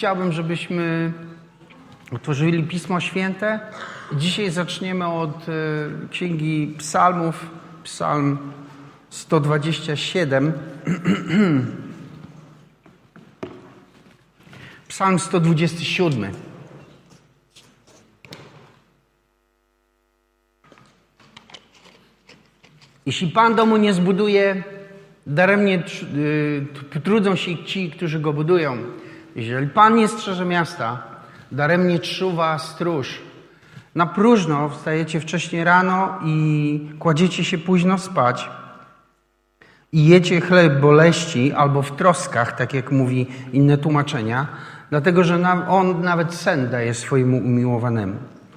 chciałbym, żebyśmy otworzyli Pismo Święte. Dzisiaj zaczniemy od e, Księgi Psalmów, Psalm 127. Psalm 127. Jeśli Pan domu nie zbuduje, daremnie y, trudzą się ci, którzy go budują. Jeżeli Pan nie strzeże miasta, daremnie czuwa stróż. Na próżno wstajecie wcześnie rano i kładziecie się późno spać i jecie chleb boleści albo w troskach, tak jak mówi inne tłumaczenia, dlatego że on nawet sen daje swojemu umiłowanemu.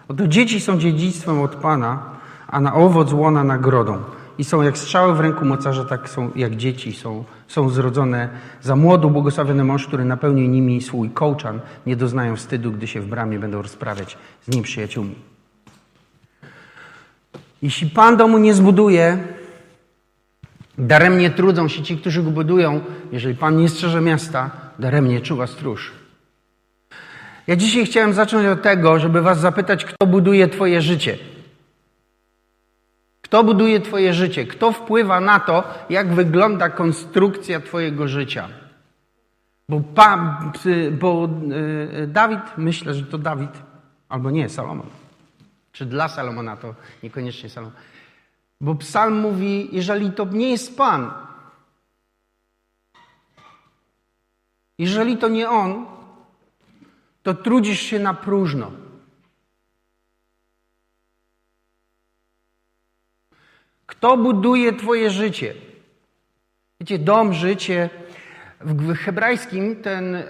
Oto dzieci są dziedzictwem od Pana, a na owoc łona nagrodą. I są jak strzały w ręku mocarza, tak są jak dzieci są, są zrodzone za młodu, błogosławiony mąż, który napełni nimi swój kołczan. Nie doznają wstydu, gdy się w bramie będą rozprawiać z nim przyjaciółmi. Jeśli Pan domu nie zbuduje, daremnie trudzą się ci, którzy go budują. Jeżeli Pan nie strzeże miasta, daremnie czuwa stróż. Ja dzisiaj chciałem zacząć od tego, żeby Was zapytać, kto buduje Twoje życie. Kto buduje Twoje życie? Kto wpływa na to, jak wygląda konstrukcja Twojego życia? Bo, pa, bo e, Dawid, myślę, że to Dawid, albo nie, Salomon. Czy dla Salomona to niekoniecznie Salomon. Bo psalm mówi, jeżeli to nie jest Pan, jeżeli to nie On, to trudzisz się na próżno. Kto buduje Twoje życie? Wiecie, dom, życie. W hebrajskim ten e,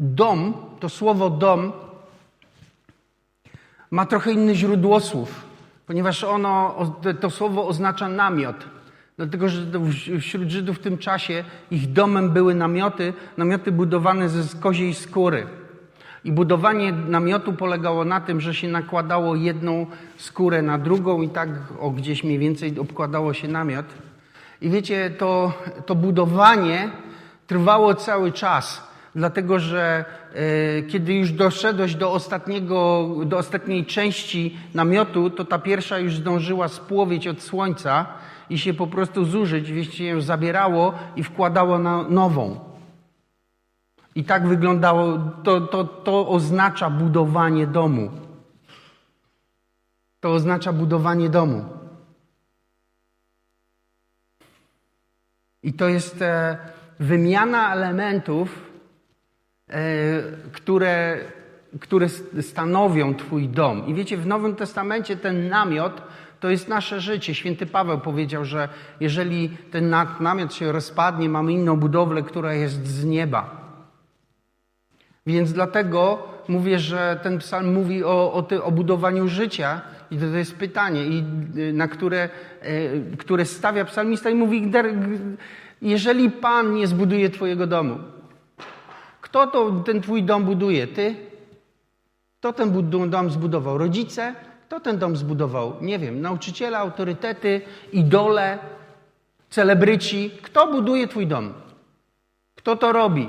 dom, to słowo dom, ma trochę inne źródło słów, ponieważ ono, to słowo oznacza namiot. Dlatego, że wśród Żydów w tym czasie ich domem były namioty, namioty budowane ze koziej skóry. I budowanie namiotu polegało na tym, że się nakładało jedną skórę na drugą i tak o gdzieś mniej więcej obkładało się namiot. I wiecie, to, to budowanie trwało cały czas, dlatego że e, kiedy już doszedłeś do, ostatniego, do ostatniej części namiotu, to ta pierwsza już zdążyła spłowieć od słońca i się po prostu zużyć, wiecie, ją zabierało i wkładało na nową. I tak wyglądało, to, to, to oznacza budowanie domu. To oznacza budowanie domu. I to jest e, wymiana elementów, e, które, które stanowią Twój dom. I wiecie, w Nowym Testamencie ten namiot to jest nasze życie. Święty Paweł powiedział, że jeżeli ten namiot się rozpadnie, mamy inną budowlę, która jest z nieba. Więc dlatego mówię, że ten psalm mówi o, o, ty, o budowaniu życia i to, to jest pytanie, i, y, na które, y, które stawia psalmista i mówi, jeżeli Pan nie zbuduje Twojego domu, kto to, ten Twój dom buduje? Ty? Kto ten dom zbudował? Rodzice? Kto ten dom zbudował? Nie wiem, nauczyciele, autorytety, idole, celebryci. Kto buduje Twój dom? Kto to robi?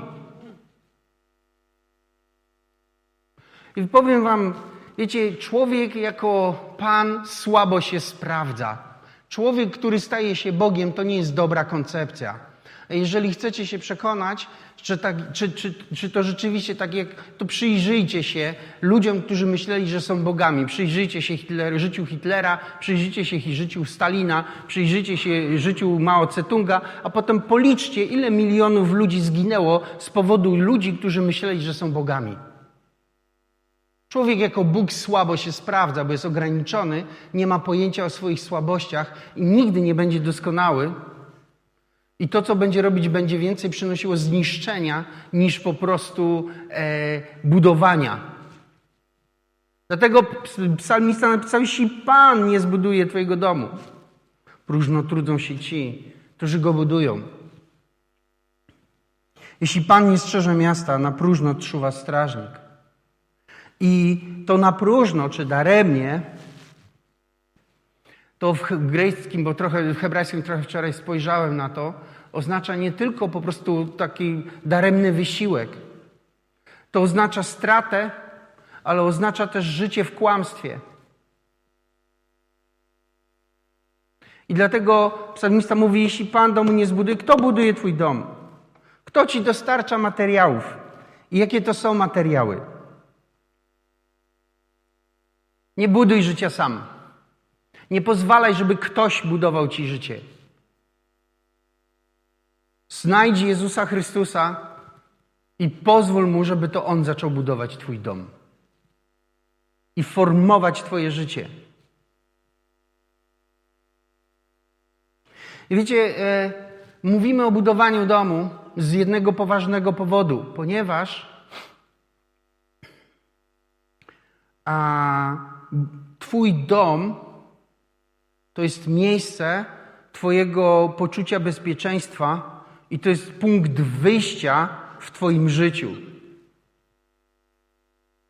I powiem wam, wiecie, człowiek jako Pan słabo się sprawdza. Człowiek, który staje się Bogiem, to nie jest dobra koncepcja. Jeżeli chcecie się przekonać, czy, tak, czy, czy, czy to rzeczywiście tak jak, to przyjrzyjcie się ludziom, którzy myśleli, że są bogami. Przyjrzyjcie się Hitler, życiu Hitlera, przyjrzyjcie się życiu Stalina, przyjrzyjcie się życiu Mao Tse-tunga, a potem policzcie, ile milionów ludzi zginęło z powodu ludzi, którzy myśleli, że są bogami. Człowiek jako Bóg słabo się sprawdza, bo jest ograniczony, nie ma pojęcia o swoich słabościach i nigdy nie będzie doskonały. I to, co będzie robić, będzie więcej przynosiło zniszczenia niż po prostu e, budowania. Dlatego psalmista napisał, jeśli Pan nie zbuduje Twojego domu, próżno trudzą się ci, którzy go budują. Jeśli Pan nie strzeże miasta, na próżno czuwa strażnik. I to na próżno czy daremnie, to w greckim, bo trochę w hebrajskim trochę wczoraj spojrzałem na to, oznacza nie tylko po prostu taki daremny wysiłek, To oznacza stratę, ale oznacza też życie w kłamstwie. I dlatego psalmista mówi: Jeśli Pan domu nie zbuduje, kto buduje Twój dom? Kto ci dostarcza materiałów? I jakie to są materiały? Nie buduj życia sam. Nie pozwalaj, żeby ktoś budował ci życie. Znajdź Jezusa Chrystusa i pozwól mu, żeby to on zaczął budować Twój dom i formować Twoje życie. I wiecie, e, mówimy o budowaniu domu z jednego poważnego powodu, ponieważ a, Twój dom to jest miejsce Twojego poczucia bezpieczeństwa i to jest punkt wyjścia w Twoim życiu.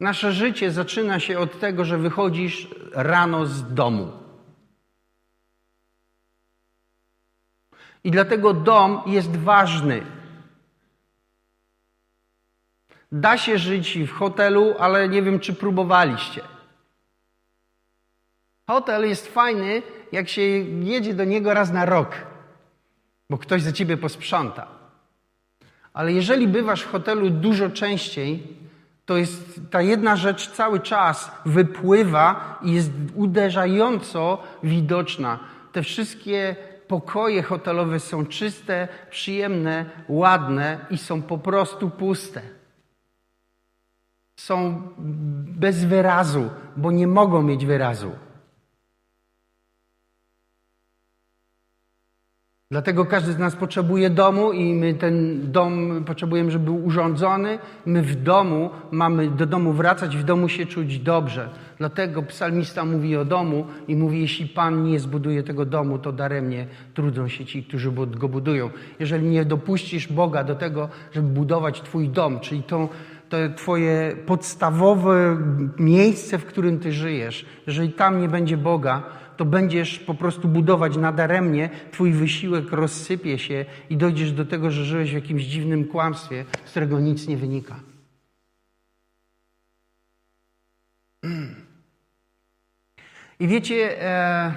Nasze życie zaczyna się od tego, że wychodzisz rano z domu. I dlatego dom jest ważny. Da się żyć w hotelu, ale nie wiem, czy próbowaliście. Hotel jest fajny, jak się jedzie do niego raz na rok, bo ktoś za ciebie posprząta. Ale jeżeli bywasz w hotelu dużo częściej, to jest ta jedna rzecz cały czas wypływa i jest uderzająco widoczna. Te wszystkie pokoje hotelowe są czyste, przyjemne, ładne i są po prostu puste. Są bez wyrazu, bo nie mogą mieć wyrazu. Dlatego każdy z nas potrzebuje domu i my ten dom potrzebujemy, żeby był urządzony. My w domu mamy do domu wracać, w domu się czuć dobrze. Dlatego psalmista mówi o domu i mówi, jeśli Pan nie zbuduje tego domu, to daremnie trudzą się ci, którzy go budują. Jeżeli nie dopuścisz Boga do tego, żeby budować Twój dom, czyli to, Twoje podstawowe miejsce, w którym Ty żyjesz, jeżeli tam nie będzie Boga, to będziesz po prostu budować nadaremnie, twój wysiłek rozsypie się i dojdziesz do tego, że żyłeś w jakimś dziwnym kłamstwie, z którego nic nie wynika. I wiecie, e...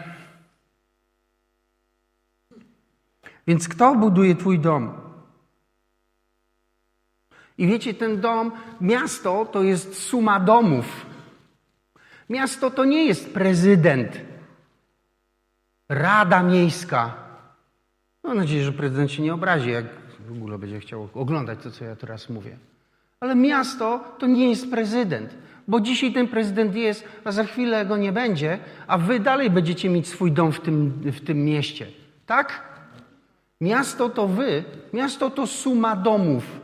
więc kto buduje Twój dom? I wiecie, ten dom, miasto to jest suma domów. Miasto to nie jest prezydent. Rada Miejska. Mam nadzieję, że prezydent się nie obrazi, jak w ogóle będzie chciał oglądać to, co ja teraz mówię. Ale miasto to nie jest prezydent, bo dzisiaj ten prezydent jest, a za chwilę go nie będzie, a wy dalej będziecie mieć swój dom w tym, w tym mieście. Tak? Miasto to wy, miasto to suma domów,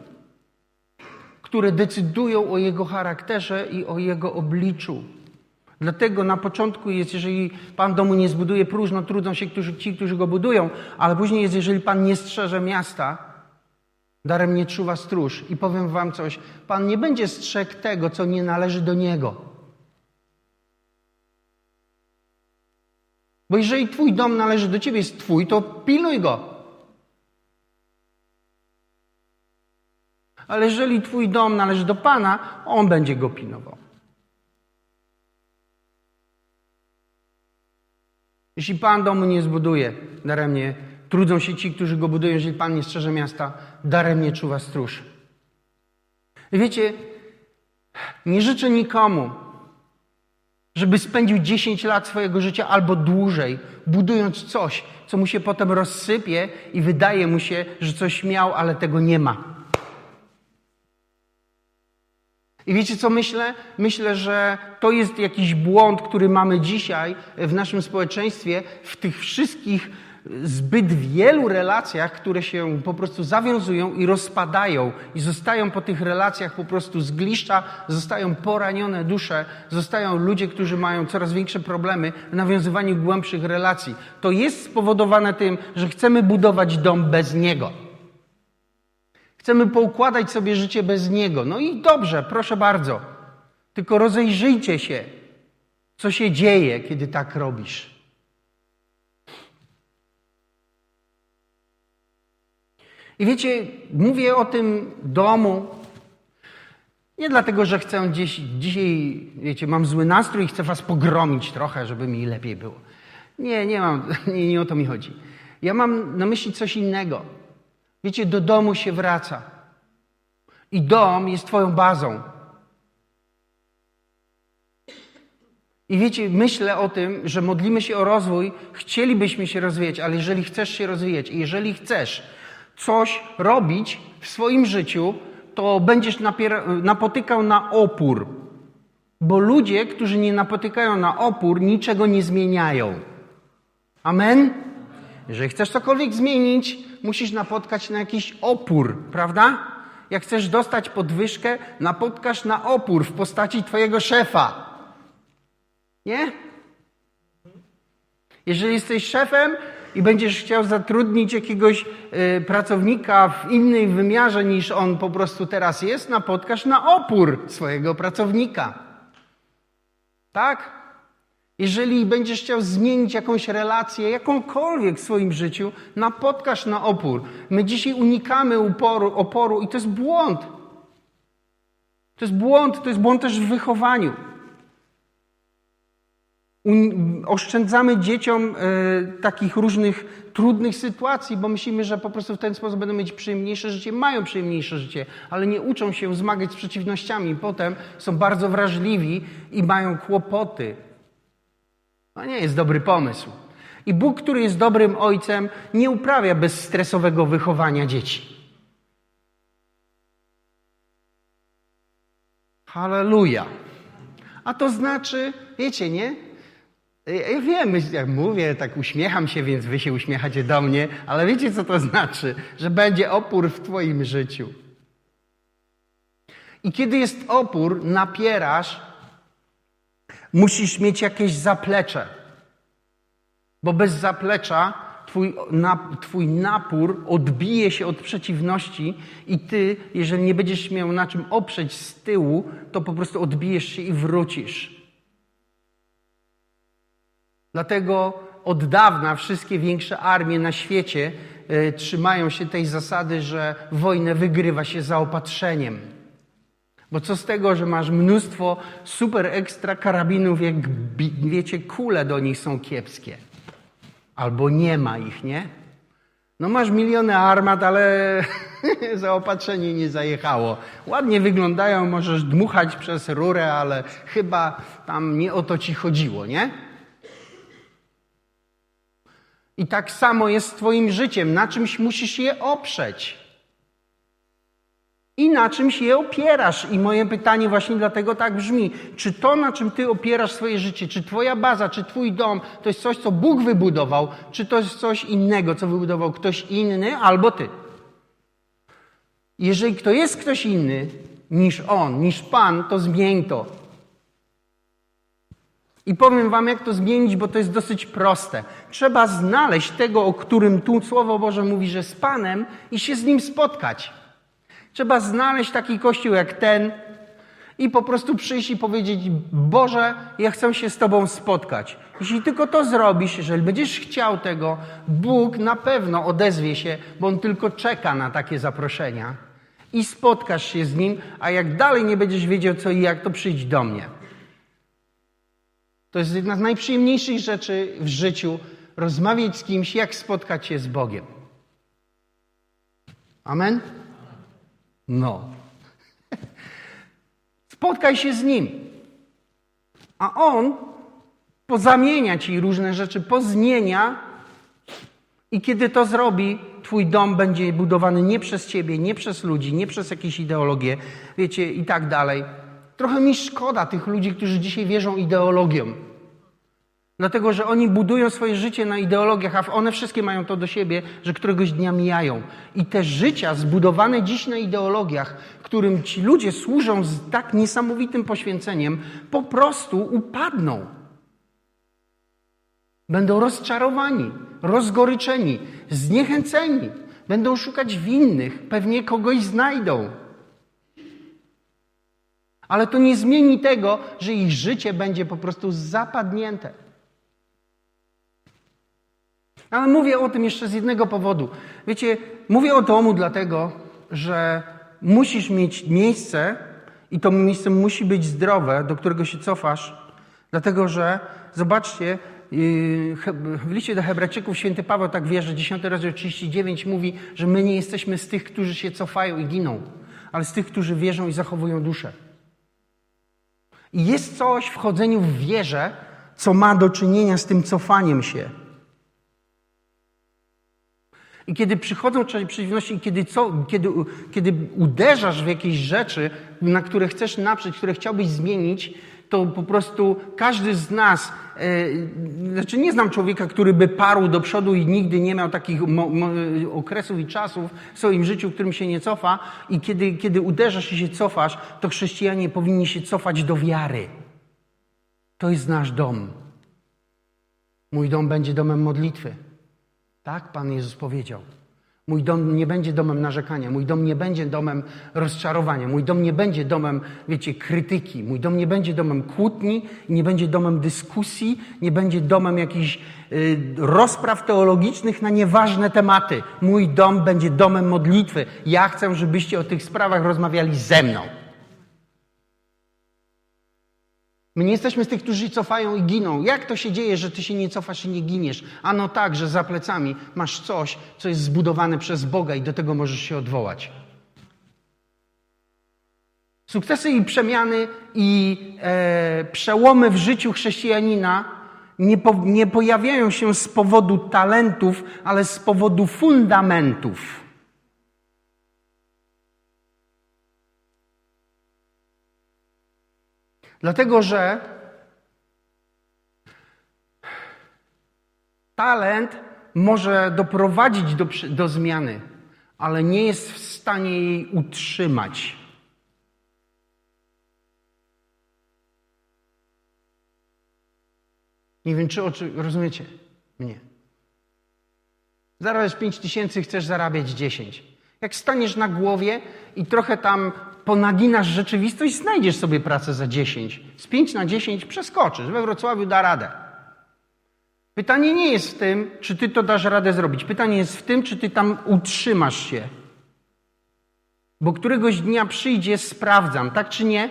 które decydują o jego charakterze i o jego obliczu. Dlatego na początku jest, jeżeli Pan domu nie zbuduje, próżno trudzą się którzy, ci, którzy go budują, ale później jest, jeżeli Pan nie strzeże miasta, darem nie czuwa stróż. I powiem Wam coś, Pan nie będzie strzegł tego, co nie należy do Niego. Bo jeżeli Twój dom należy do Ciebie, jest Twój, to pilnuj go. Ale jeżeli Twój dom należy do Pana, On będzie go pilnował. Jeśli Pan domu nie zbuduje, daremnie trudzą się ci, którzy go budują. Jeżeli Pan nie strzeże miasta, daremnie czuwa stróż. I wiecie, nie życzę nikomu, żeby spędził 10 lat swojego życia albo dłużej, budując coś, co mu się potem rozsypie i wydaje mu się, że coś miał, ale tego nie ma. I wiecie co myślę? Myślę, że to jest jakiś błąd, który mamy dzisiaj w naszym społeczeństwie, w tych wszystkich zbyt wielu relacjach, które się po prostu zawiązują i rozpadają i zostają po tych relacjach po prostu zgliszcza, zostają poranione dusze, zostają ludzie, którzy mają coraz większe problemy w nawiązywaniu głębszych relacji. To jest spowodowane tym, że chcemy budować dom bez niego. Chcemy poukładać sobie życie bez Niego. No i dobrze, proszę bardzo. Tylko rozejrzyjcie się, co się dzieje, kiedy tak robisz. I wiecie, mówię o tym domu Nie dlatego, że chcę gdzieś, dzisiaj, wiecie, mam zły nastrój i chcę was pogromić trochę, żeby mi lepiej było. Nie, nie mam, nie, nie o to mi chodzi. Ja mam na myśli coś innego. Wiecie, do domu się wraca. I dom jest Twoją bazą. I wiecie, myślę o tym, że modlimy się o rozwój, chcielibyśmy się rozwijać, ale jeżeli chcesz się rozwijać i jeżeli chcesz coś robić w swoim życiu, to będziesz napotykał na opór. Bo ludzie, którzy nie napotykają na opór, niczego nie zmieniają. Amen? Jeżeli chcesz cokolwiek zmienić, musisz napotkać na jakiś opór, prawda? Jak chcesz dostać podwyżkę, napotkasz na opór w postaci twojego szefa. Nie? Jeżeli jesteś szefem i będziesz chciał zatrudnić jakiegoś y, pracownika w innym wymiarze niż on po prostu teraz jest, napotkasz na opór swojego pracownika. Tak? Jeżeli będziesz chciał zmienić jakąś relację, jakąkolwiek w swoim życiu, napotkasz na opór. My dzisiaj unikamy uporu, oporu i to jest błąd. To jest błąd, to jest błąd też w wychowaniu. Oszczędzamy dzieciom e, takich różnych trudnych sytuacji, bo myślimy, że po prostu w ten sposób będą mieć przyjemniejsze życie. Mają przyjemniejsze życie, ale nie uczą się zmagać z przeciwnościami. Potem są bardzo wrażliwi i mają kłopoty. To nie jest dobry pomysł. I Bóg, który jest dobrym ojcem, nie uprawia bezstresowego wychowania dzieci. Halleluja. A to znaczy, wiecie, nie? Ja wiem, jak mówię, tak uśmiecham się, więc wy się uśmiechacie do mnie, ale wiecie, co to znaczy? Że będzie opór w twoim życiu. I kiedy jest opór, napierasz, musisz mieć jakieś zaplecze. Bo bez zaplecza twój, na, twój napór odbije się od przeciwności i ty, jeżeli nie będziesz miał na czym oprzeć z tyłu, to po prostu odbijesz się i wrócisz. Dlatego od dawna wszystkie większe armie na świecie y, trzymają się tej zasady, że wojnę wygrywa się zaopatrzeniem. Bo co z tego, że masz mnóstwo super ekstra karabinów, jak wiecie, kule do nich są kiepskie. Albo nie ma ich, nie? No masz miliony armat, ale zaopatrzenie nie zajechało. Ładnie wyglądają, możesz dmuchać przez rurę, ale chyba tam nie o to ci chodziło, nie? I tak samo jest z Twoim życiem. Na czymś musisz je oprzeć. I na czymś je opierasz. I moje pytanie właśnie dlatego tak brzmi. Czy to, na czym Ty opierasz swoje życie, czy Twoja baza, czy Twój dom, to jest coś, co Bóg wybudował, czy to jest coś innego, co wybudował ktoś inny albo Ty? Jeżeli to jest ktoś inny niż On, niż Pan, to zmień to. I powiem Wam, jak to zmienić, bo to jest dosyć proste. Trzeba znaleźć tego, o którym tu Słowo Boże mówi, że z Panem i się z Nim spotkać. Trzeba znaleźć taki kościół jak ten i po prostu przyjść i powiedzieć: Boże, ja chcę się z Tobą spotkać. Jeśli tylko to zrobisz, jeżeli będziesz chciał tego, Bóg na pewno odezwie się, bo On tylko czeka na takie zaproszenia. I spotkasz się z Nim, a jak dalej nie będziesz wiedział co i jak, to przyjdź do mnie. To jest jedna z najprzyjemniejszych rzeczy w życiu rozmawiać z kimś, jak spotkać się z Bogiem. Amen? No. Spotkaj się z Nim. A On pozamienia ci różne rzeczy, pozmienia i kiedy to zrobi, Twój dom będzie budowany nie przez Ciebie, nie przez ludzi, nie przez jakieś ideologie, wiecie, i tak dalej. Trochę mi szkoda tych ludzi, którzy dzisiaj wierzą ideologiom. Dlatego, że oni budują swoje życie na ideologiach, a one wszystkie mają to do siebie, że któregoś dnia mijają. I te życia zbudowane dziś na ideologiach, którym ci ludzie służą z tak niesamowitym poświęceniem, po prostu upadną. Będą rozczarowani, rozgoryczeni, zniechęceni. Będą szukać winnych, pewnie kogoś znajdą. Ale to nie zmieni tego, że ich życie będzie po prostu zapadnięte. Ale mówię o tym jeszcze z jednego powodu. Wiecie, mówię o domu dlatego, że musisz mieć miejsce I to miejsce musi być zdrowe, do którego się cofasz, dlatego że, zobaczcie, yy, w liście do Hebrajczyków święty Paweł tak wie, że 10 rozdział 39 mówi, że my nie jesteśmy z tych, którzy się cofają i giną, ale z tych, którzy wierzą i zachowują duszę. I jest coś w chodzeniu w wierze, co ma do czynienia z tym cofaniem się. I kiedy przychodzą przeciwności, i kiedy, co, kiedy, kiedy uderzasz w jakieś rzeczy, na które chcesz naprzeć, które chciałbyś zmienić, to po prostu każdy z nas, e, znaczy nie znam człowieka, który by parł do przodu i nigdy nie miał takich okresów i czasów w swoim życiu, w którym się nie cofa. I kiedy, kiedy uderzasz i się cofasz, to chrześcijanie powinni się cofać do wiary. To jest nasz dom. Mój dom będzie domem modlitwy. Tak Pan Jezus powiedział. Mój dom nie będzie domem narzekania, mój dom nie będzie domem rozczarowania, mój dom nie będzie domem, wiecie, krytyki, mój dom nie będzie domem kłótni, nie będzie domem dyskusji, nie będzie domem jakichś y, rozpraw teologicznych na nieważne tematy. Mój dom będzie domem modlitwy. Ja chcę, żebyście o tych sprawach rozmawiali ze mną. My nie jesteśmy z tych, którzy cofają i giną. Jak to się dzieje, że ty się nie cofasz i nie giniesz? Ano tak, że za plecami masz coś, co jest zbudowane przez Boga i do tego możesz się odwołać. Sukcesy i przemiany i e, przełomy w życiu chrześcijanina nie, po, nie pojawiają się z powodu talentów, ale z powodu fundamentów. Dlatego, że talent może doprowadzić do, do zmiany, ale nie jest w stanie jej utrzymać. Nie wiem, czy rozumiecie mnie. Zarabiasz 5 tysięcy, chcesz zarabiać 10. Jak staniesz na głowie i trochę tam ponaginasz rzeczywistość, znajdziesz sobie pracę za 10. Z 5 na 10 przeskoczysz. We Wrocławiu da radę. Pytanie nie jest w tym, czy ty to dasz radę zrobić. Pytanie jest w tym, czy ty tam utrzymasz się. Bo któregoś dnia przyjdzie, sprawdzam, tak czy nie?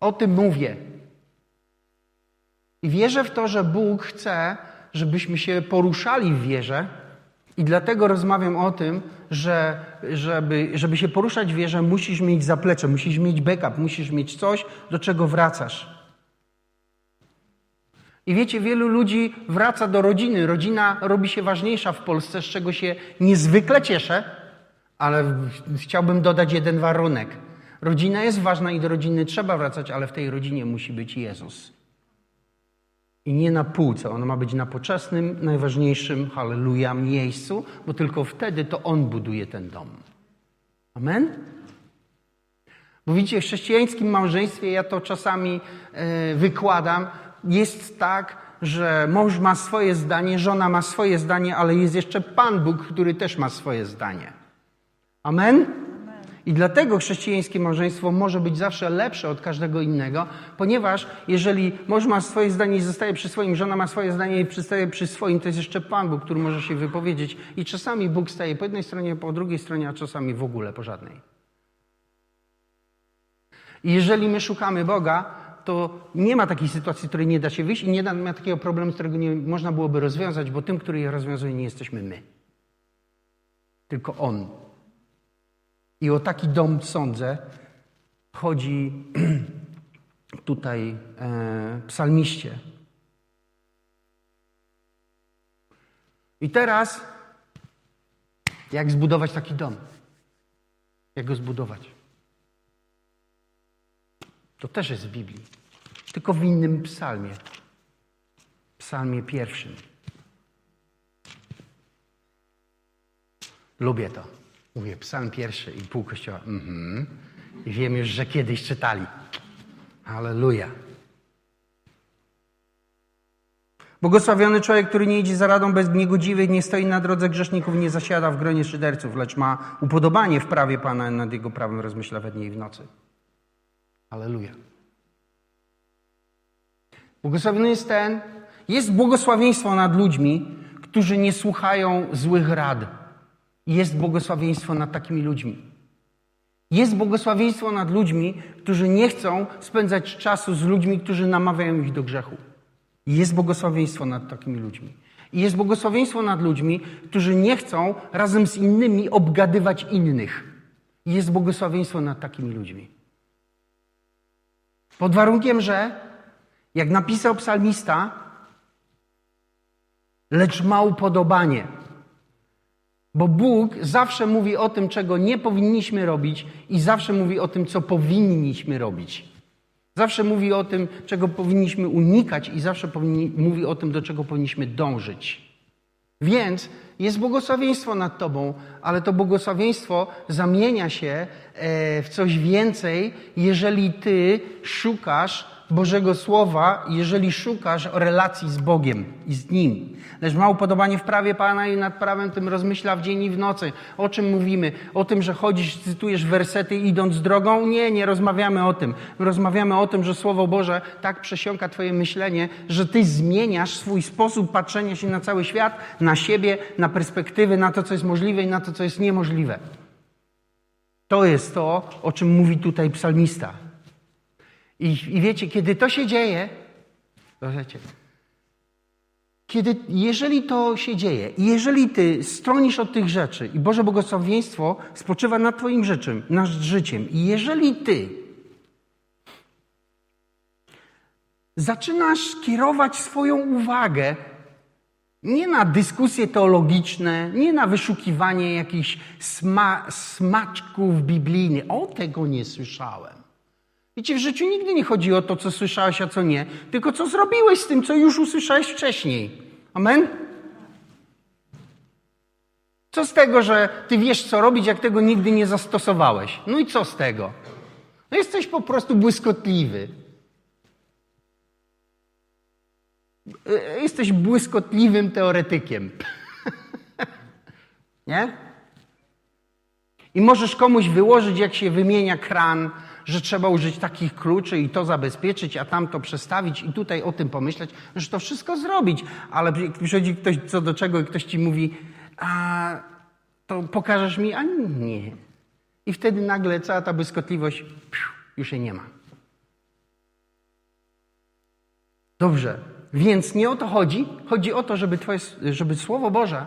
O tym mówię. I wierzę w to, że Bóg chce, żebyśmy się poruszali w wierze, i dlatego rozmawiam o tym, że żeby, żeby się poruszać w wierze, musisz mieć zaplecze, musisz mieć backup, musisz mieć coś, do czego wracasz. I wiecie, wielu ludzi wraca do rodziny. Rodzina robi się ważniejsza w Polsce, z czego się niezwykle cieszę, ale chciałbym dodać jeden warunek. Rodzina jest ważna i do rodziny trzeba wracać, ale w tej rodzinie musi być Jezus. I nie na półce, ono ma być na poczesnym, najważniejszym, halleluja, miejscu, bo tylko wtedy to On buduje ten dom. Amen? Bo widzicie, w chrześcijańskim małżeństwie, ja to czasami e, wykładam, jest tak, że mąż ma swoje zdanie, żona ma swoje zdanie, ale jest jeszcze Pan Bóg, który też ma swoje zdanie. Amen? I dlatego chrześcijańskie małżeństwo może być zawsze lepsze od każdego innego, ponieważ jeżeli mąż ma swoje zdanie i zostaje przy swoim, żona ma swoje zdanie i przystaje przy swoim, to jest jeszcze Pan Bóg, który może się wypowiedzieć. I czasami Bóg staje po jednej stronie, po drugiej stronie, a czasami w ogóle po żadnej. I jeżeli my szukamy Boga, to nie ma takiej sytuacji, której nie da się wyjść i nie ma takiego problemu, którego nie można byłoby rozwiązać, bo tym, który je rozwiązuje, nie jesteśmy my. Tylko On. I o taki dom, sądzę, chodzi tutaj e, psalmiście. I teraz, jak zbudować taki dom? Jak go zbudować? To też jest w Biblii, tylko w innym psalmie. Psalmie pierwszym. Lubię to. Mówię, psalm pierwszy i pół kościoła. Mhm. I wiem już, że kiedyś czytali. Halleluja. Błogosławiony człowiek, który nie idzie za radą bez niegodziwych, nie stoi na drodze grzeszników, nie zasiada w gronie szyderców, lecz ma upodobanie w prawie Pana, nad Jego prawem rozmyśla we dnie i w nocy. Aleluja. Błogosławiony jest ten, jest błogosławieństwo nad ludźmi, którzy nie słuchają złych rad Jest błogosławieństwo nad takimi ludźmi. Jest błogosławieństwo nad ludźmi, którzy nie chcą spędzać czasu z ludźmi, którzy namawiają ich do grzechu. Jest błogosławieństwo nad takimi ludźmi. I jest błogosławieństwo nad ludźmi, którzy nie chcą razem z innymi obgadywać innych. Jest błogosławieństwo nad takimi ludźmi. Pod warunkiem, że, jak napisał psalmista, lecz ma upodobanie. Bo Bóg zawsze mówi o tym, czego nie powinniśmy robić, i zawsze mówi o tym, co powinniśmy robić. Zawsze mówi o tym, czego powinniśmy unikać, i zawsze powinni, mówi o tym, do czego powinniśmy dążyć. Więc jest błogosławieństwo nad Tobą, ale to błogosławieństwo zamienia się e, w coś więcej, jeżeli Ty szukasz Bożego Słowa, jeżeli szukasz relacji z Bogiem i z Nim. Lecz ma upodobanie w prawie Pana i nad prawem tym rozmyśla w dzień i w nocy. O czym mówimy? O tym, że chodzisz, cytujesz wersety idąc drogą? Nie, nie rozmawiamy o tym. rozmawiamy o tym, że Słowo Boże tak przesiąka Twoje myślenie, że Ty zmieniasz swój sposób patrzenia się na cały świat, na siebie, na perspektywy, na to, co jest możliwe i na to, co jest niemożliwe. To jest to, o czym mówi tutaj psalmista. I, I, wiecie, kiedy to się dzieje, to wiecie, kiedy, jeżeli to się dzieje i jeżeli ty stronisz od tych rzeczy i Boże błogosławieństwo spoczywa nad twoim życiem, nad życiem i jeżeli ty zaczynasz kierować swoją uwagę nie na dyskusje teologiczne, nie na wyszukiwanie jakichś sma smaczków biblijnych. O, tego nie słyszałem. Wiecie, w życiu nigdy nie chodzi o to, co słyszałeś, a co nie, tylko co zrobiłeś z tym, co już usłyszałeś wcześniej. Amen? Co z tego, że ty wiesz, co robić, jak tego nigdy nie zastosowałeś? No i co z tego? No jesteś po prostu błyskotliwy. Jesteś błyskotliwym teoretykiem. nie? I możesz komuś wyłożyć, jak się wymienia kran, że trzeba użyć takich kluczy i to zabezpieczyć, a tamto przestawić i tutaj o tym pomyśleć, że to wszystko zrobić. Ale przychodzi ktoś co do czego i ktoś ci mówi, a to pokażesz mi, a nie. I wtedy nagle cała ta błyskotliwość już jej nie ma. Dobrze, więc nie o to chodzi. Chodzi o to, żeby, twoje, żeby Słowo Boże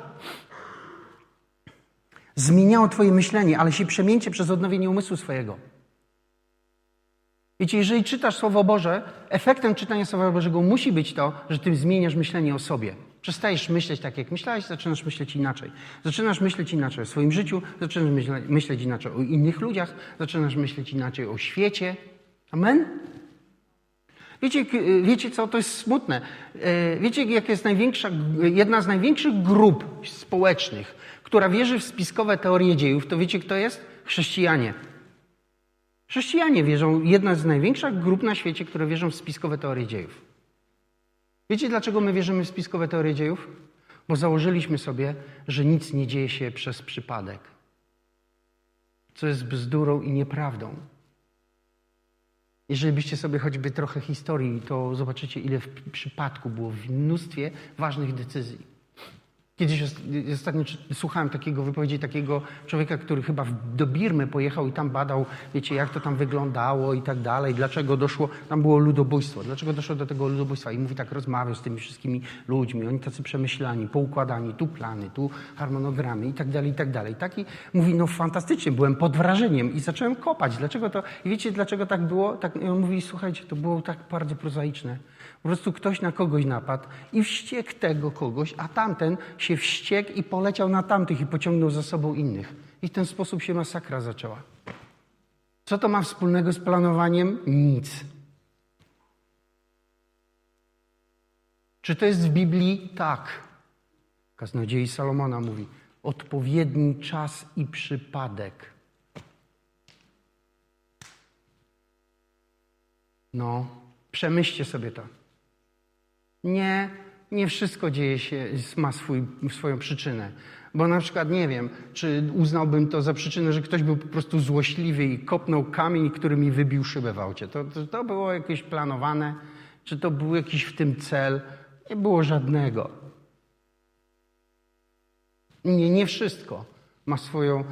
zmieniało Twoje myślenie, ale się przemieńcie przez odnowienie umysłu swojego. Wiecie, jeżeli czytasz Słowo Boże, efektem czytania Słowa Bożego musi być to, że ty zmieniasz myślenie o sobie. Przestajesz myśleć tak, jak myślałeś, zaczynasz myśleć inaczej. Zaczynasz myśleć inaczej o swoim życiu, zaczynasz myśleć inaczej o innych ludziach, zaczynasz myśleć inaczej o świecie. Amen? Wiecie, wiecie co, to jest smutne. E, wiecie, jaka jest największa, jedna z największych grup społecznych, która wierzy w spiskowe teorie dziejów, to wiecie, kto jest? Chrześcijanie. Chrześcijanie wierzą, jedna z największych grup na świecie, które wierzą w spiskowe teorie dziejów. Wiecie, dlaczego my wierzymy w spiskowe teorie dziejów? Bo założyliśmy sobie, że nic nie dzieje się przez przypadek, co jest bzdurą i nieprawdą. Jeżeli byście sobie choćby trochę historii, to zobaczycie, ile w przypadku było w mnóstwie ważnych decyzji. Kiedyś ostatnio słuchałem takiego wypowiedzi takiego człowieka, który chyba do Birmy pojechał i tam badał, wiecie, jak to tam wyglądało i tak dalej, dlaczego doszło, tam było ludobójstwo, dlaczego doszło do tego ludobójstwa. I mówi tak, rozmawiał z tymi wszystkimi ludźmi, oni tacy przemyślani, poukładani, tu plany, tu harmonogramy i tak dalej, i tak dalej. Taki mówi, no fantastycznie, byłem pod wrażeniem i zacząłem kopać. Dlaczego to, i wiecie, dlaczego tak było? Tak, I on mówi, słuchajcie, to było tak bardzo prozaiczne. Po prostu ktoś na kogoś napadł i wściekł tego kogoś, a tamten się wściekł i poleciał na tamtych i pociągnął za sobą innych. I w ten sposób się masakra zaczęła. Co to ma wspólnego z planowaniem? Nic. Czy to jest w Biblii? Tak. Kaznodziei Salomona mówi: odpowiedni czas i przypadek. No, przemyślcie sobie to. Nie, nie wszystko dzieje się, ma swój, swoją przyczynę. Bo na przykład nie wiem, czy uznałbym to za przyczynę, że ktoś był po prostu złośliwy i kopnął kamień, który mi wybił szybę w aucie. To, to, to było jakieś planowane, czy to był jakiś w tym cel? Nie było żadnego. Nie, nie wszystko. ma swoją.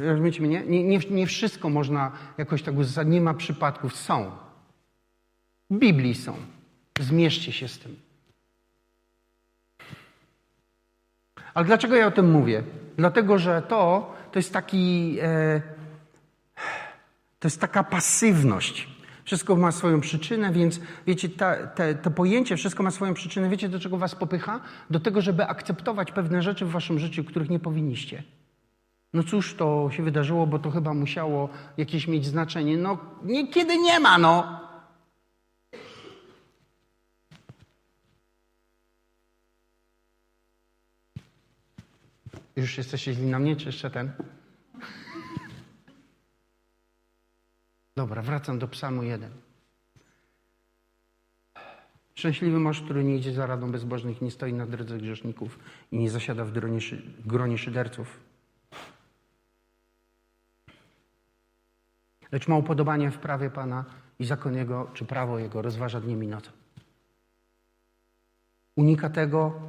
e, Rozumiecie mnie? Nie, nie, nie wszystko można jakoś tak uzasadnić. Nie ma przypadków. Są. W Biblii są. Zmierzcie się z tym. Ale dlaczego ja o tym mówię? Dlatego, że to, to jest taki. E, to jest taka pasywność. Wszystko ma swoją przyczynę, więc wiecie, ta, te, to pojęcie wszystko ma swoją przyczynę. Wiecie, do czego was popycha? Do tego, żeby akceptować pewne rzeczy w waszym życiu, których nie powinniście. No cóż to się wydarzyło, bo to chyba musiało jakieś mieć znaczenie. No niekiedy nie ma, no. Już jesteście źli na mnie, czy jeszcze ten? Dobra, wracam do psalmu 1. Szczęśliwy mąż, który nie idzie za radą bezbożnych, nie stoi na drodze grzeszników i nie zasiada w gronie, szy- gronie szyderców. Lecz ma upodobanie w prawie Pana i zakon Jego, czy prawo Jego rozważa dniem i nocą. Unika tego,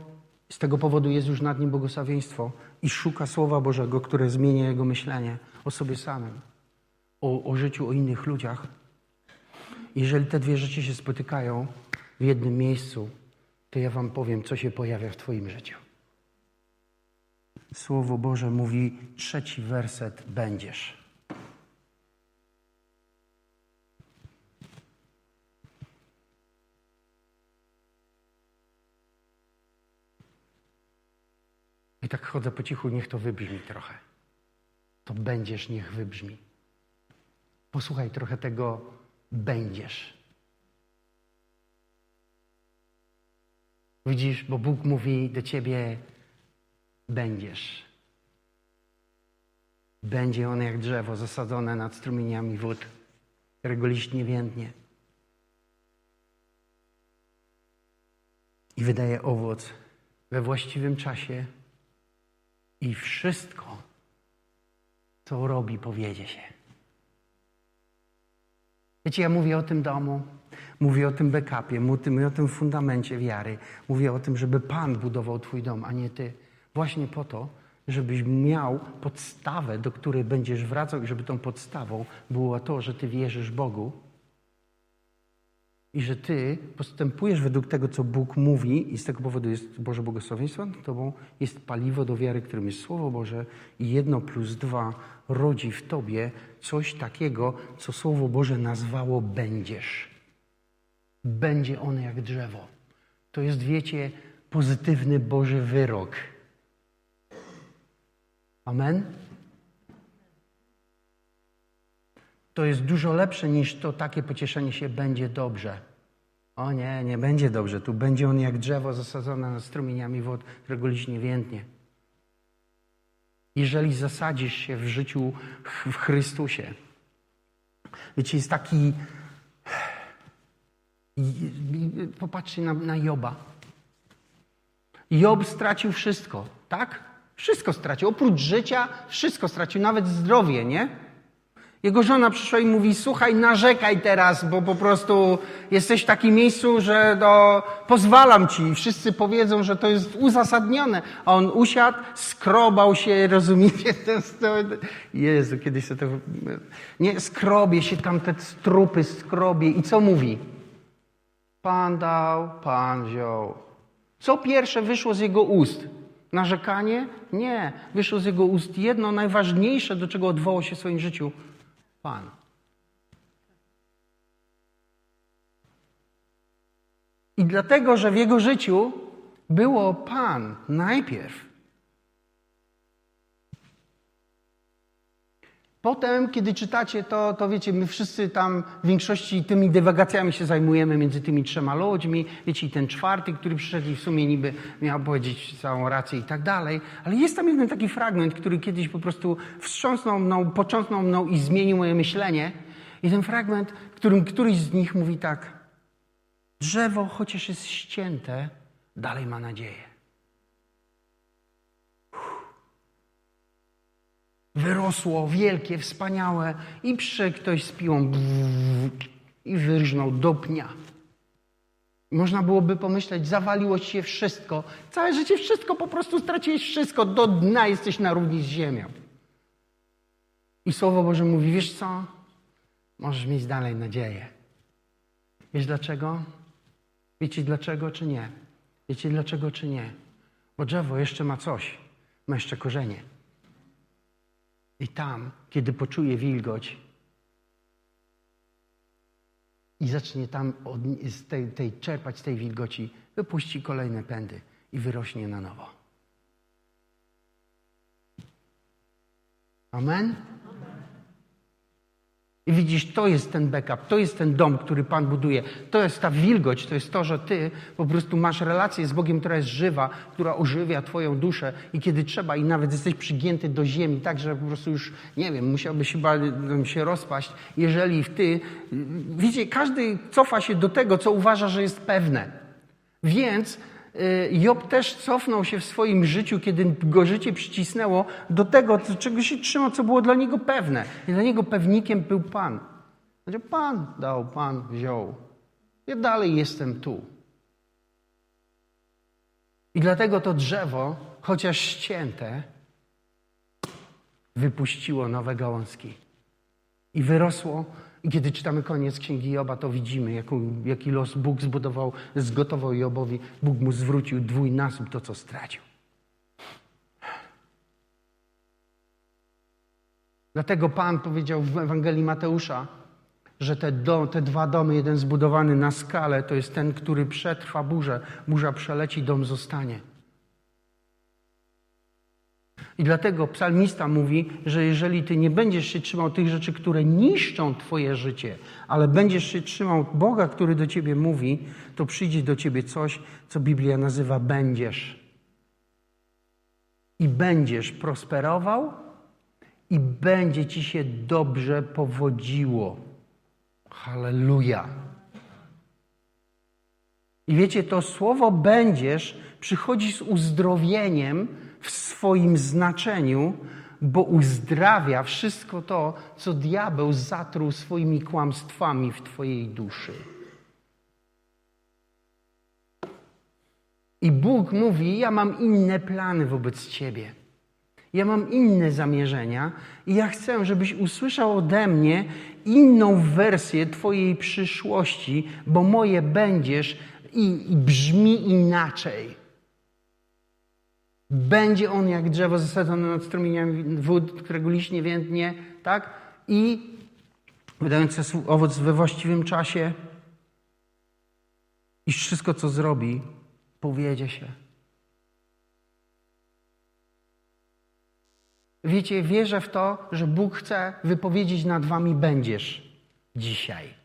z tego powodu jest już nad nim błogosławieństwo i szuka Słowa Bożego, które zmienia jego myślenie o sobie samym, o, o życiu, o innych ludziach. Jeżeli te dwie rzeczy się spotykają w jednym miejscu, to ja Wam powiem, co się pojawia w Twoim życiu. Słowo Boże mówi, trzeci werset będziesz. I tak chodzę po cichu, niech to wybrzmi trochę. To będziesz, niech wybrzmi. Posłuchaj trochę tego będziesz. Widzisz, bo Bóg mówi do ciebie będziesz. Będzie on jak drzewo zasadzone nad strumieniami wód, którego liść nie więdnie. I wydaje owoc we właściwym czasie i wszystko, co robi, powiedzie się. Wiecie, ja mówię o tym domu, mówię o tym backupie, mówię o tym fundamencie wiary. Mówię o tym, żeby Pan budował Twój dom, a nie Ty. Właśnie po to, żebyś miał podstawę, do której będziesz wracał i żeby tą podstawą było to, że Ty wierzysz Bogu i że Ty postępujesz według tego, co Bóg mówi i z tego powodu jest Boże błogosławieństwo nad Tobą, jest paliwo do wiary, którym jest Słowo Boże i jedno plus dwa rodzi w Tobie coś takiego, co Słowo Boże nazwało będziesz. Będzie on jak drzewo. To jest, wiecie, pozytywny Boży wyrok. Amen? To jest dużo lepsze niż to takie pocieszenie się będzie dobrze. O nie, nie będzie dobrze. Tu będzie on jak drzewo zasadzone nad strumieniami wod, którego liść nie. Jeżeli zasadzisz się w życiu w Chrystusie. Wiecie, jest taki... Popatrzcie na, na Joba. Job stracił wszystko, tak? Wszystko stracił. Oprócz życia, wszystko stracił, nawet zdrowie, nie? Jego żona przyszła i mówi: Słuchaj, narzekaj teraz, bo po prostu jesteś w takim miejscu, że no, pozwalam ci. Wszyscy powiedzą, że to jest uzasadnione. A on usiadł, skrobał się, rozumiecie? Jezu, kiedyś to. Nie, skrobie się tam te strupy, skrobie. I co mówi? Pan dał, pan wziął. Co pierwsze wyszło z jego ust? Narzekanie? Nie. Wyszło z jego ust jedno najważniejsze, do czego odwołał się w swoim życiu. Pan. I dlatego, że w jego życiu było Pan najpierw. Potem, kiedy czytacie to, to wiecie, my wszyscy tam w większości tymi dywagacjami się zajmujemy między tymi trzema ludźmi. Wiecie, i ten czwarty, który przyszedł i w sumie niby miał powiedzieć całą rację i tak dalej. Ale jest tam jeden taki fragment, który kiedyś po prostu wstrząsnął mną, początnął mną i zmienił moje myślenie. I ten fragment, którym któryś z nich mówi tak. Drzewo, chociaż jest ścięte, dalej ma nadzieję. Wyrosło wielkie, wspaniałe i przyszedł ktoś z piłą i wyrżnął do pnia. Można byłoby pomyśleć, zawaliło ci się wszystko, całe życie wszystko, po prostu straciłeś wszystko, do dna jesteś na równi z ziemią. I Słowo Boże mówi, wiesz co? Możesz mieć dalej nadzieję. Wiesz dlaczego? Wiecie dlaczego czy nie? Wiecie dlaczego czy nie? Bo drzewo jeszcze ma coś. Ma jeszcze korzenie. I tam, kiedy poczuje wilgoć i zacznie tam od, z tej, tej, czerpać z tej wilgoci, wypuści kolejne pędy i wyrośnie na nowo. Amen? I widzisz, to jest ten backup, to jest ten dom, który Pan buduje. To jest ta wilgoć, to jest to, że Ty po prostu masz relację z Bogiem, która jest żywa, która ożywia Twoją duszę i kiedy trzeba i nawet jesteś przygięty do ziemi, tak, że po prostu już, nie wiem, musiałbyś chyba się rozpaść, jeżeli w Ty... Widzicie, każdy cofa się do tego, co uważa, że jest pewne. Więc Job też cofnął się w swoim życiu, kiedy go życie przycisnęło, do tego, czego się trzymał, co było dla niego pewne. I dla niego pewnikiem był Pan. Znaczy, Pan dał, Pan wziął. Ja dalej jestem tu. I dlatego to drzewo, chociaż ścięte, wypuściło nowe gałązki. I wyrosło i kiedy czytamy koniec Księgi Joba, to widzimy, jaką, jaki los Bóg zbudował, zgotował Jobowi. Bóg mu zwrócił dwójnasób to, co stracił. Dlatego Pan powiedział w Ewangelii Mateusza, że te, te dwa domy, jeden zbudowany na skalę, to jest ten, który przetrwa burzę. Burza przeleci, dom zostanie. I dlatego psalmista mówi, że jeżeli ty nie będziesz się trzymał tych rzeczy, które niszczą twoje życie, ale będziesz się trzymał Boga, który do ciebie mówi, to przyjdzie do ciebie coś, co Biblia nazywa będziesz. I będziesz prosperował i będzie ci się dobrze powodziło. Halleluja. I wiecie, to słowo będziesz przychodzi z uzdrowieniem, w swoim znaczeniu, bo uzdrawia wszystko to, co diabeł zatruł swoimi kłamstwami w Twojej duszy. I Bóg mówi: Ja mam inne plany wobec Ciebie. Ja mam inne zamierzenia i ja chcę, żebyś usłyszał ode mnie inną wersję Twojej przyszłości, bo moje będziesz i, i brzmi inaczej. Będzie on jak drzewo zasadzone nad strumieniami wód, którego liść nie więdnie, tak? I wydające owoc we właściwym czasie. I wszystko, co zrobi, powiedzie się. Wiecie, wierzę w to, że Bóg chce wypowiedzieć nad wami będziesz dzisiaj.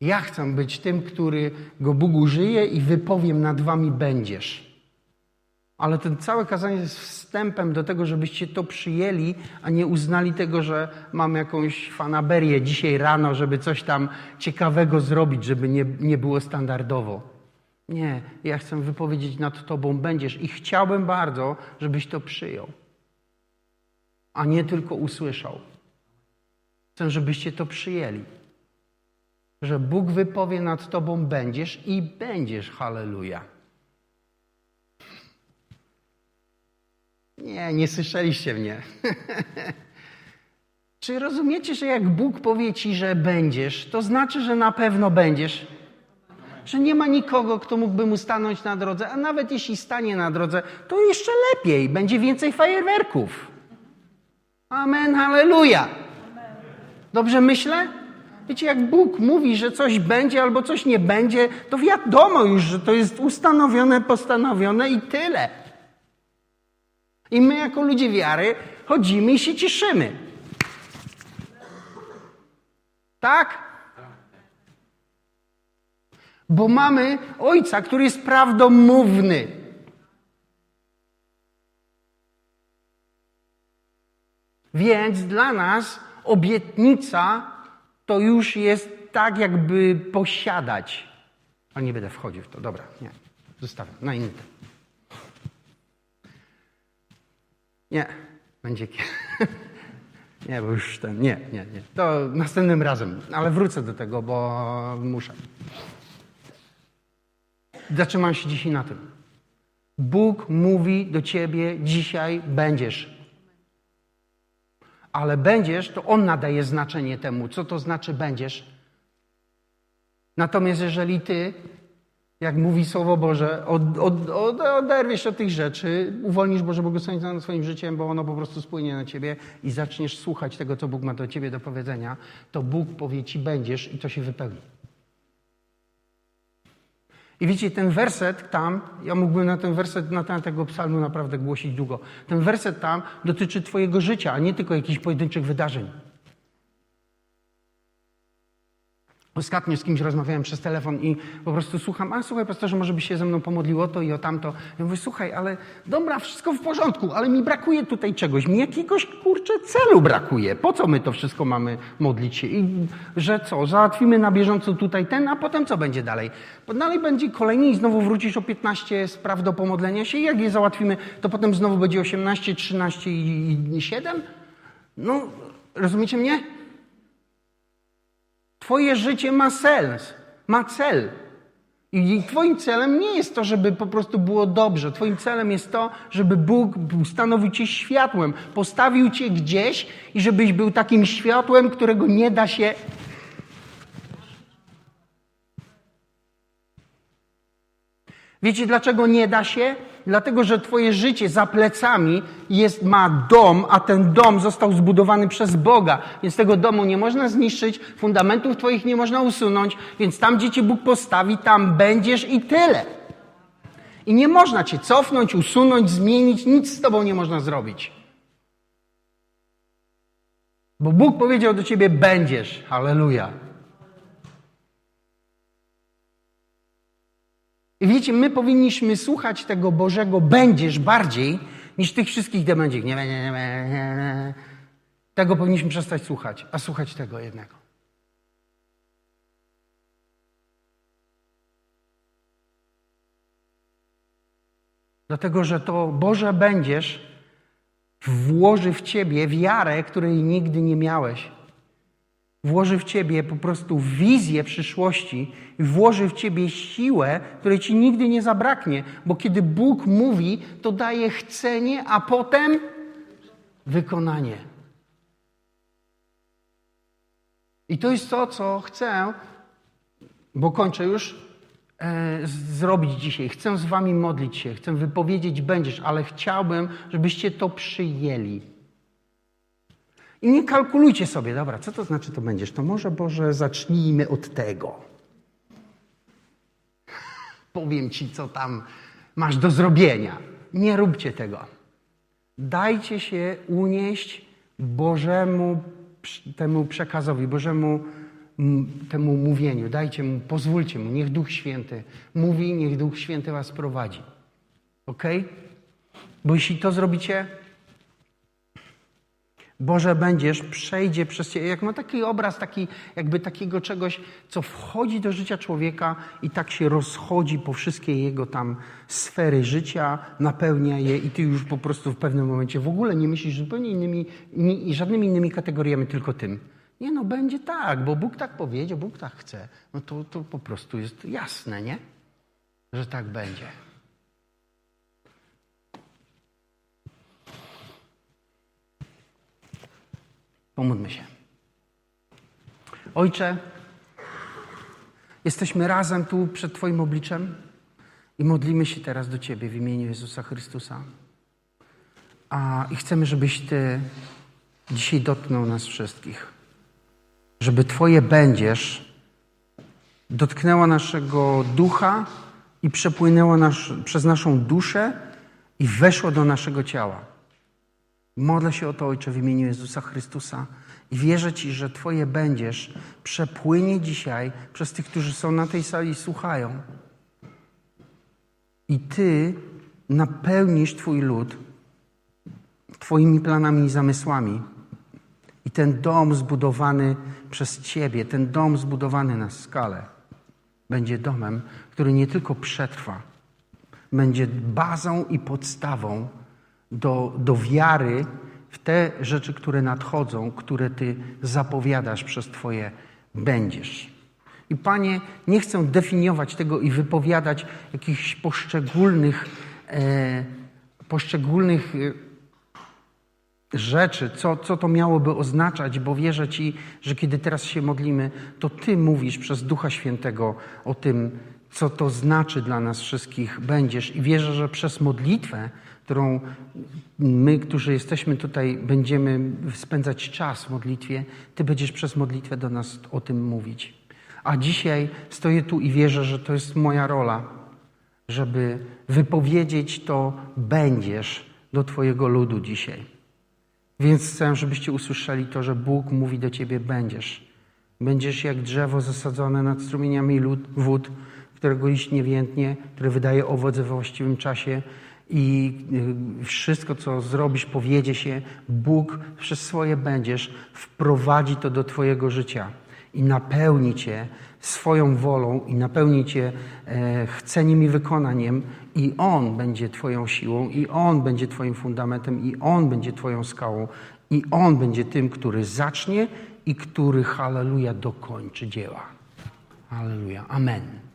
Ja chcę być tym, który go Bóg użyje i wypowiem nad wami będziesz. Ale ten całe kazanie jest wstępem do tego, żebyście to przyjęli, a nie uznali tego, że mam jakąś fanaberię dzisiaj rano, żeby coś tam ciekawego zrobić, żeby nie, nie było standardowo. Nie, ja chcę wypowiedzieć nad Tobą będziesz i chciałbym bardzo, żebyś to przyjął, a nie tylko usłyszał. Chcę, żebyście to przyjęli że Bóg wypowie nad tobą będziesz i będziesz. Halleluja. Nie, nie słyszeliście mnie. Czy rozumiecie, że jak Bóg powie ci, że będziesz, to znaczy, że na pewno będziesz? Że nie ma nikogo, kto mógłby mu stanąć na drodze, a nawet jeśli stanie na drodze, to jeszcze lepiej, będzie więcej fajerwerków. Amen, halleluja. Dobrze myślę? Wiecie, jak Bóg mówi, że coś będzie albo coś nie będzie, to wiadomo już, że to jest ustanowione, postanowione i tyle. I my, jako ludzie wiary, chodzimy i się cieszymy. Tak? Bo mamy Ojca, który jest prawdomówny. Więc dla nas obietnica to już jest tak, jakby posiadać. Ale nie będę wchodził w to. Dobra, nie. Zostawiam. Na inny. Nie. Będzie. Nie, bo już ten, nie, nie, nie. To następnym razem, ale wrócę do tego, bo muszę. Zatrzymam się dzisiaj na tym. Bóg mówi do ciebie dzisiaj będziesz. Ale będziesz, to On nadaje znaczenie temu, co to znaczy będziesz. Natomiast jeżeli ty, jak mówi Słowo Boże, od, od, od, oderwiesz od tych rzeczy, uwolnisz Boże błogosławieństwo nad swoim życiem, bo ono po prostu spłynie na ciebie i zaczniesz słuchać tego, co Bóg ma do ciebie do powiedzenia, to Bóg powie ci będziesz i to się wypełni. I widzicie, ten werset tam, ja mógłbym na ten werset, na temat tego psalmu naprawdę głosić długo. Ten werset tam dotyczy Twojego życia, a nie tylko jakichś pojedynczych wydarzeń. Ostatnio z kimś rozmawiałem przez telefon i po prostu słucham, a słuchaj pastorze, może by się ze mną pomodliło to i o tamto. Ja mówię, słuchaj, ale dobra, wszystko w porządku, ale mi brakuje tutaj czegoś, mi jakiegoś, kurczę, celu brakuje. Po co my to wszystko mamy modlić się? I że co, załatwimy na bieżąco tutaj ten, a potem co będzie dalej? Bo dalej będzie kolejny i znowu wrócisz o 15 spraw do pomodlenia się i jak je załatwimy, to potem znowu będzie 18, 13 i 7? No, rozumiecie mnie? Twoje życie ma sens, ma cel. I Twoim celem nie jest to, żeby po prostu było dobrze. Twoim celem jest to, żeby Bóg ustanowił Cię światłem, postawił Cię gdzieś i żebyś był takim światłem, którego nie da się Wiecie dlaczego nie da się? Dlatego, że Twoje życie za plecami jest, ma dom, a ten dom został zbudowany przez Boga. Więc tego domu nie można zniszczyć, fundamentów Twoich nie można usunąć, więc tam, gdzie Cię Bóg postawi, tam będziesz i tyle. I nie można Cię cofnąć, usunąć, zmienić, nic z Tobą nie można zrobić. Bo Bóg powiedział do Ciebie: będziesz. Halleluja. I wiecie, my powinniśmy słuchać tego Bożego będziesz bardziej niż tych wszystkich. Nie, nie, nie, nie, nie. Tego powinniśmy przestać słuchać, a słuchać tego jednego. Dlatego, że to Boże będziesz włoży w ciebie wiarę, której nigdy nie miałeś włoży w ciebie po prostu wizję przyszłości włoży w ciebie siłę, której ci nigdy nie zabraknie, bo kiedy Bóg mówi, to daje chcenie, a potem wykonanie. I to jest to, co chcę, bo kończę już, e, zrobić dzisiaj. Chcę z wami modlić się, chcę wypowiedzieć będziesz, ale chciałbym, żebyście to przyjęli. I nie kalkulujcie sobie, dobra, co to znaczy to będziesz? To może Boże zacznijmy od tego. Powiem ci, co tam masz do zrobienia. Nie róbcie tego. Dajcie się unieść Bożemu temu przekazowi, Bożemu temu mówieniu. Dajcie mu, pozwólcie mu, niech Duch Święty mówi, niech Duch Święty was prowadzi. Ok? Bo jeśli to zrobicie, Boże będziesz, przejdzie przez Ciebie. Jak ma taki obraz, taki, jakby takiego czegoś, co wchodzi do życia człowieka i tak się rozchodzi po wszystkie jego tam sfery życia, napełnia je i Ty już po prostu w pewnym momencie w ogóle nie myślisz zupełnie innymi, i żadnymi innymi kategoriami, tylko tym. Nie no, będzie tak, bo Bóg tak powiedział, Bóg tak chce. No to, to po prostu jest jasne, nie? Że tak będzie. Pomódlmy się. Ojcze, jesteśmy razem tu przed Twoim obliczem i modlimy się teraz do Ciebie w imieniu Jezusa Chrystusa. A, I chcemy, żebyś Ty dzisiaj dotknął nas wszystkich. Żeby Twoje będziesz dotknęła naszego ducha i przepłynęła nasz, przez naszą duszę i weszło do naszego ciała. Modlę się o to, Ojcze, w imieniu Jezusa Chrystusa i wierzę Ci, że Twoje będziesz przepłynie dzisiaj przez tych, którzy są na tej sali i słuchają. I Ty napełnisz Twój lud Twoimi planami i zamysłami. I ten dom zbudowany przez Ciebie, ten dom zbudowany na skalę, będzie domem, który nie tylko przetrwa, będzie bazą i podstawą do, do wiary w te rzeczy, które nadchodzą, które Ty zapowiadasz przez Twoje będziesz. I Panie, nie chcę definiować tego i wypowiadać jakichś poszczególnych, e, poszczególnych e, rzeczy, co, co to miałoby oznaczać, bo wierzę Ci, że kiedy teraz się modlimy, to Ty mówisz przez Ducha Świętego o tym, co to znaczy dla nas wszystkich będziesz. I wierzę, że przez modlitwę, którą my, którzy jesteśmy tutaj, będziemy spędzać czas w modlitwie, Ty będziesz przez modlitwę do nas o tym mówić. A dzisiaj stoję tu i wierzę, że to jest moja rola, żeby wypowiedzieć to będziesz do Twojego ludu dzisiaj. Więc chcę, żebyście usłyszeli to, że Bóg mówi do Ciebie będziesz. Będziesz jak drzewo zasadzone nad strumieniami wód, którego iść niewiętnie, które wydaje owoc we właściwym czasie i y, wszystko, co zrobisz, powiedzie się, Bóg przez swoje będziesz, wprowadzi to do Twojego życia i napełni Cię swoją wolą i napełni Cię e, chceniem i wykonaniem i On będzie Twoją siłą i On będzie Twoim fundamentem i On będzie Twoją skałą i On będzie tym, który zacznie i który, halleluja, dokończy dzieła. Halleluja. Amen.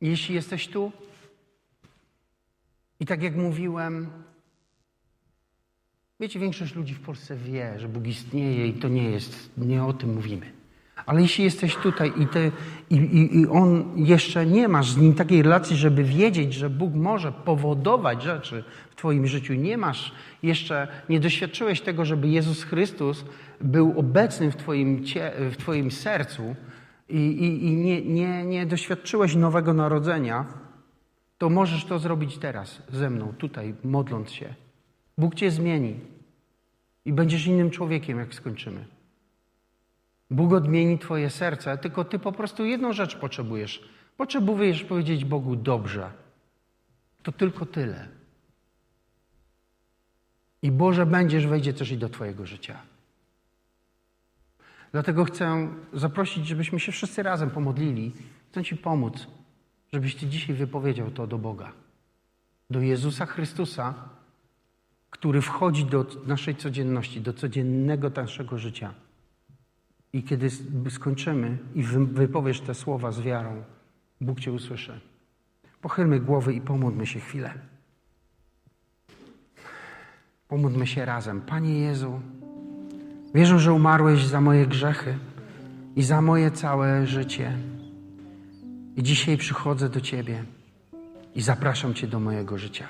Jeśli jesteś tu i tak jak mówiłem, wiecie, większość ludzi w Polsce wie, że Bóg istnieje i to nie jest, nie o tym mówimy. Ale jeśli jesteś tutaj i, ty, i, i, i on jeszcze nie masz z nim takiej relacji, żeby wiedzieć, że Bóg może powodować rzeczy w Twoim życiu, nie masz jeszcze, nie doświadczyłeś tego, żeby Jezus Chrystus był obecny w Twoim, w twoim sercu, i, i, i nie, nie, nie doświadczyłeś nowego narodzenia, to możesz to zrobić teraz ze mną, tutaj, modląc się. Bóg cię zmieni i będziesz innym człowiekiem, jak skończymy. Bóg odmieni Twoje serce, tylko Ty po prostu jedną rzecz potrzebujesz. Potrzebujesz powiedzieć Bogu dobrze. To tylko tyle. I Boże będziesz, wejdzie też i do Twojego życia. Dlatego chcę zaprosić, żebyśmy się wszyscy razem pomodlili. Chcę Ci pomóc, żebyś Ty dzisiaj wypowiedział to do Boga. Do Jezusa Chrystusa, który wchodzi do naszej codzienności, do codziennego naszego życia. I kiedy skończymy i wypowiesz te słowa z wiarą, Bóg Cię usłyszy. Pochylmy głowy i pomódlmy się chwilę. Pomódlmy się razem. Panie Jezu, Wierzę, że umarłeś za moje grzechy i za moje całe życie. I dzisiaj przychodzę do Ciebie i zapraszam Cię do mojego życia.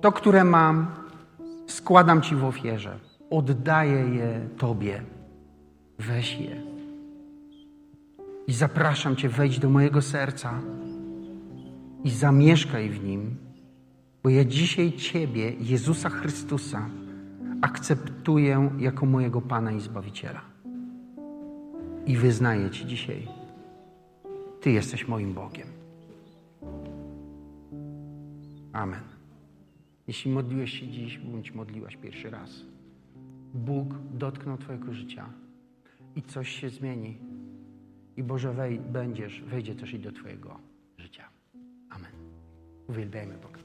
To, które mam, składam Ci w ofierze. Oddaję je Tobie. Weź je. I zapraszam Cię, wejdź do mojego serca i zamieszkaj w nim, bo ja dzisiaj Ciebie, Jezusa Chrystusa, akceptuję jako mojego Pana i Zbawiciela. I wyznaję Ci dzisiaj, Ty jesteś moim Bogiem. Amen. Jeśli modliłeś się dziś, bądź modliłaś pierwszy raz, Bóg dotknął Twojego życia i coś się zmieni. I Boże, wej, będziesz, wejdzie też i do Twojego życia. Amen. Uwielbiajmy Boga.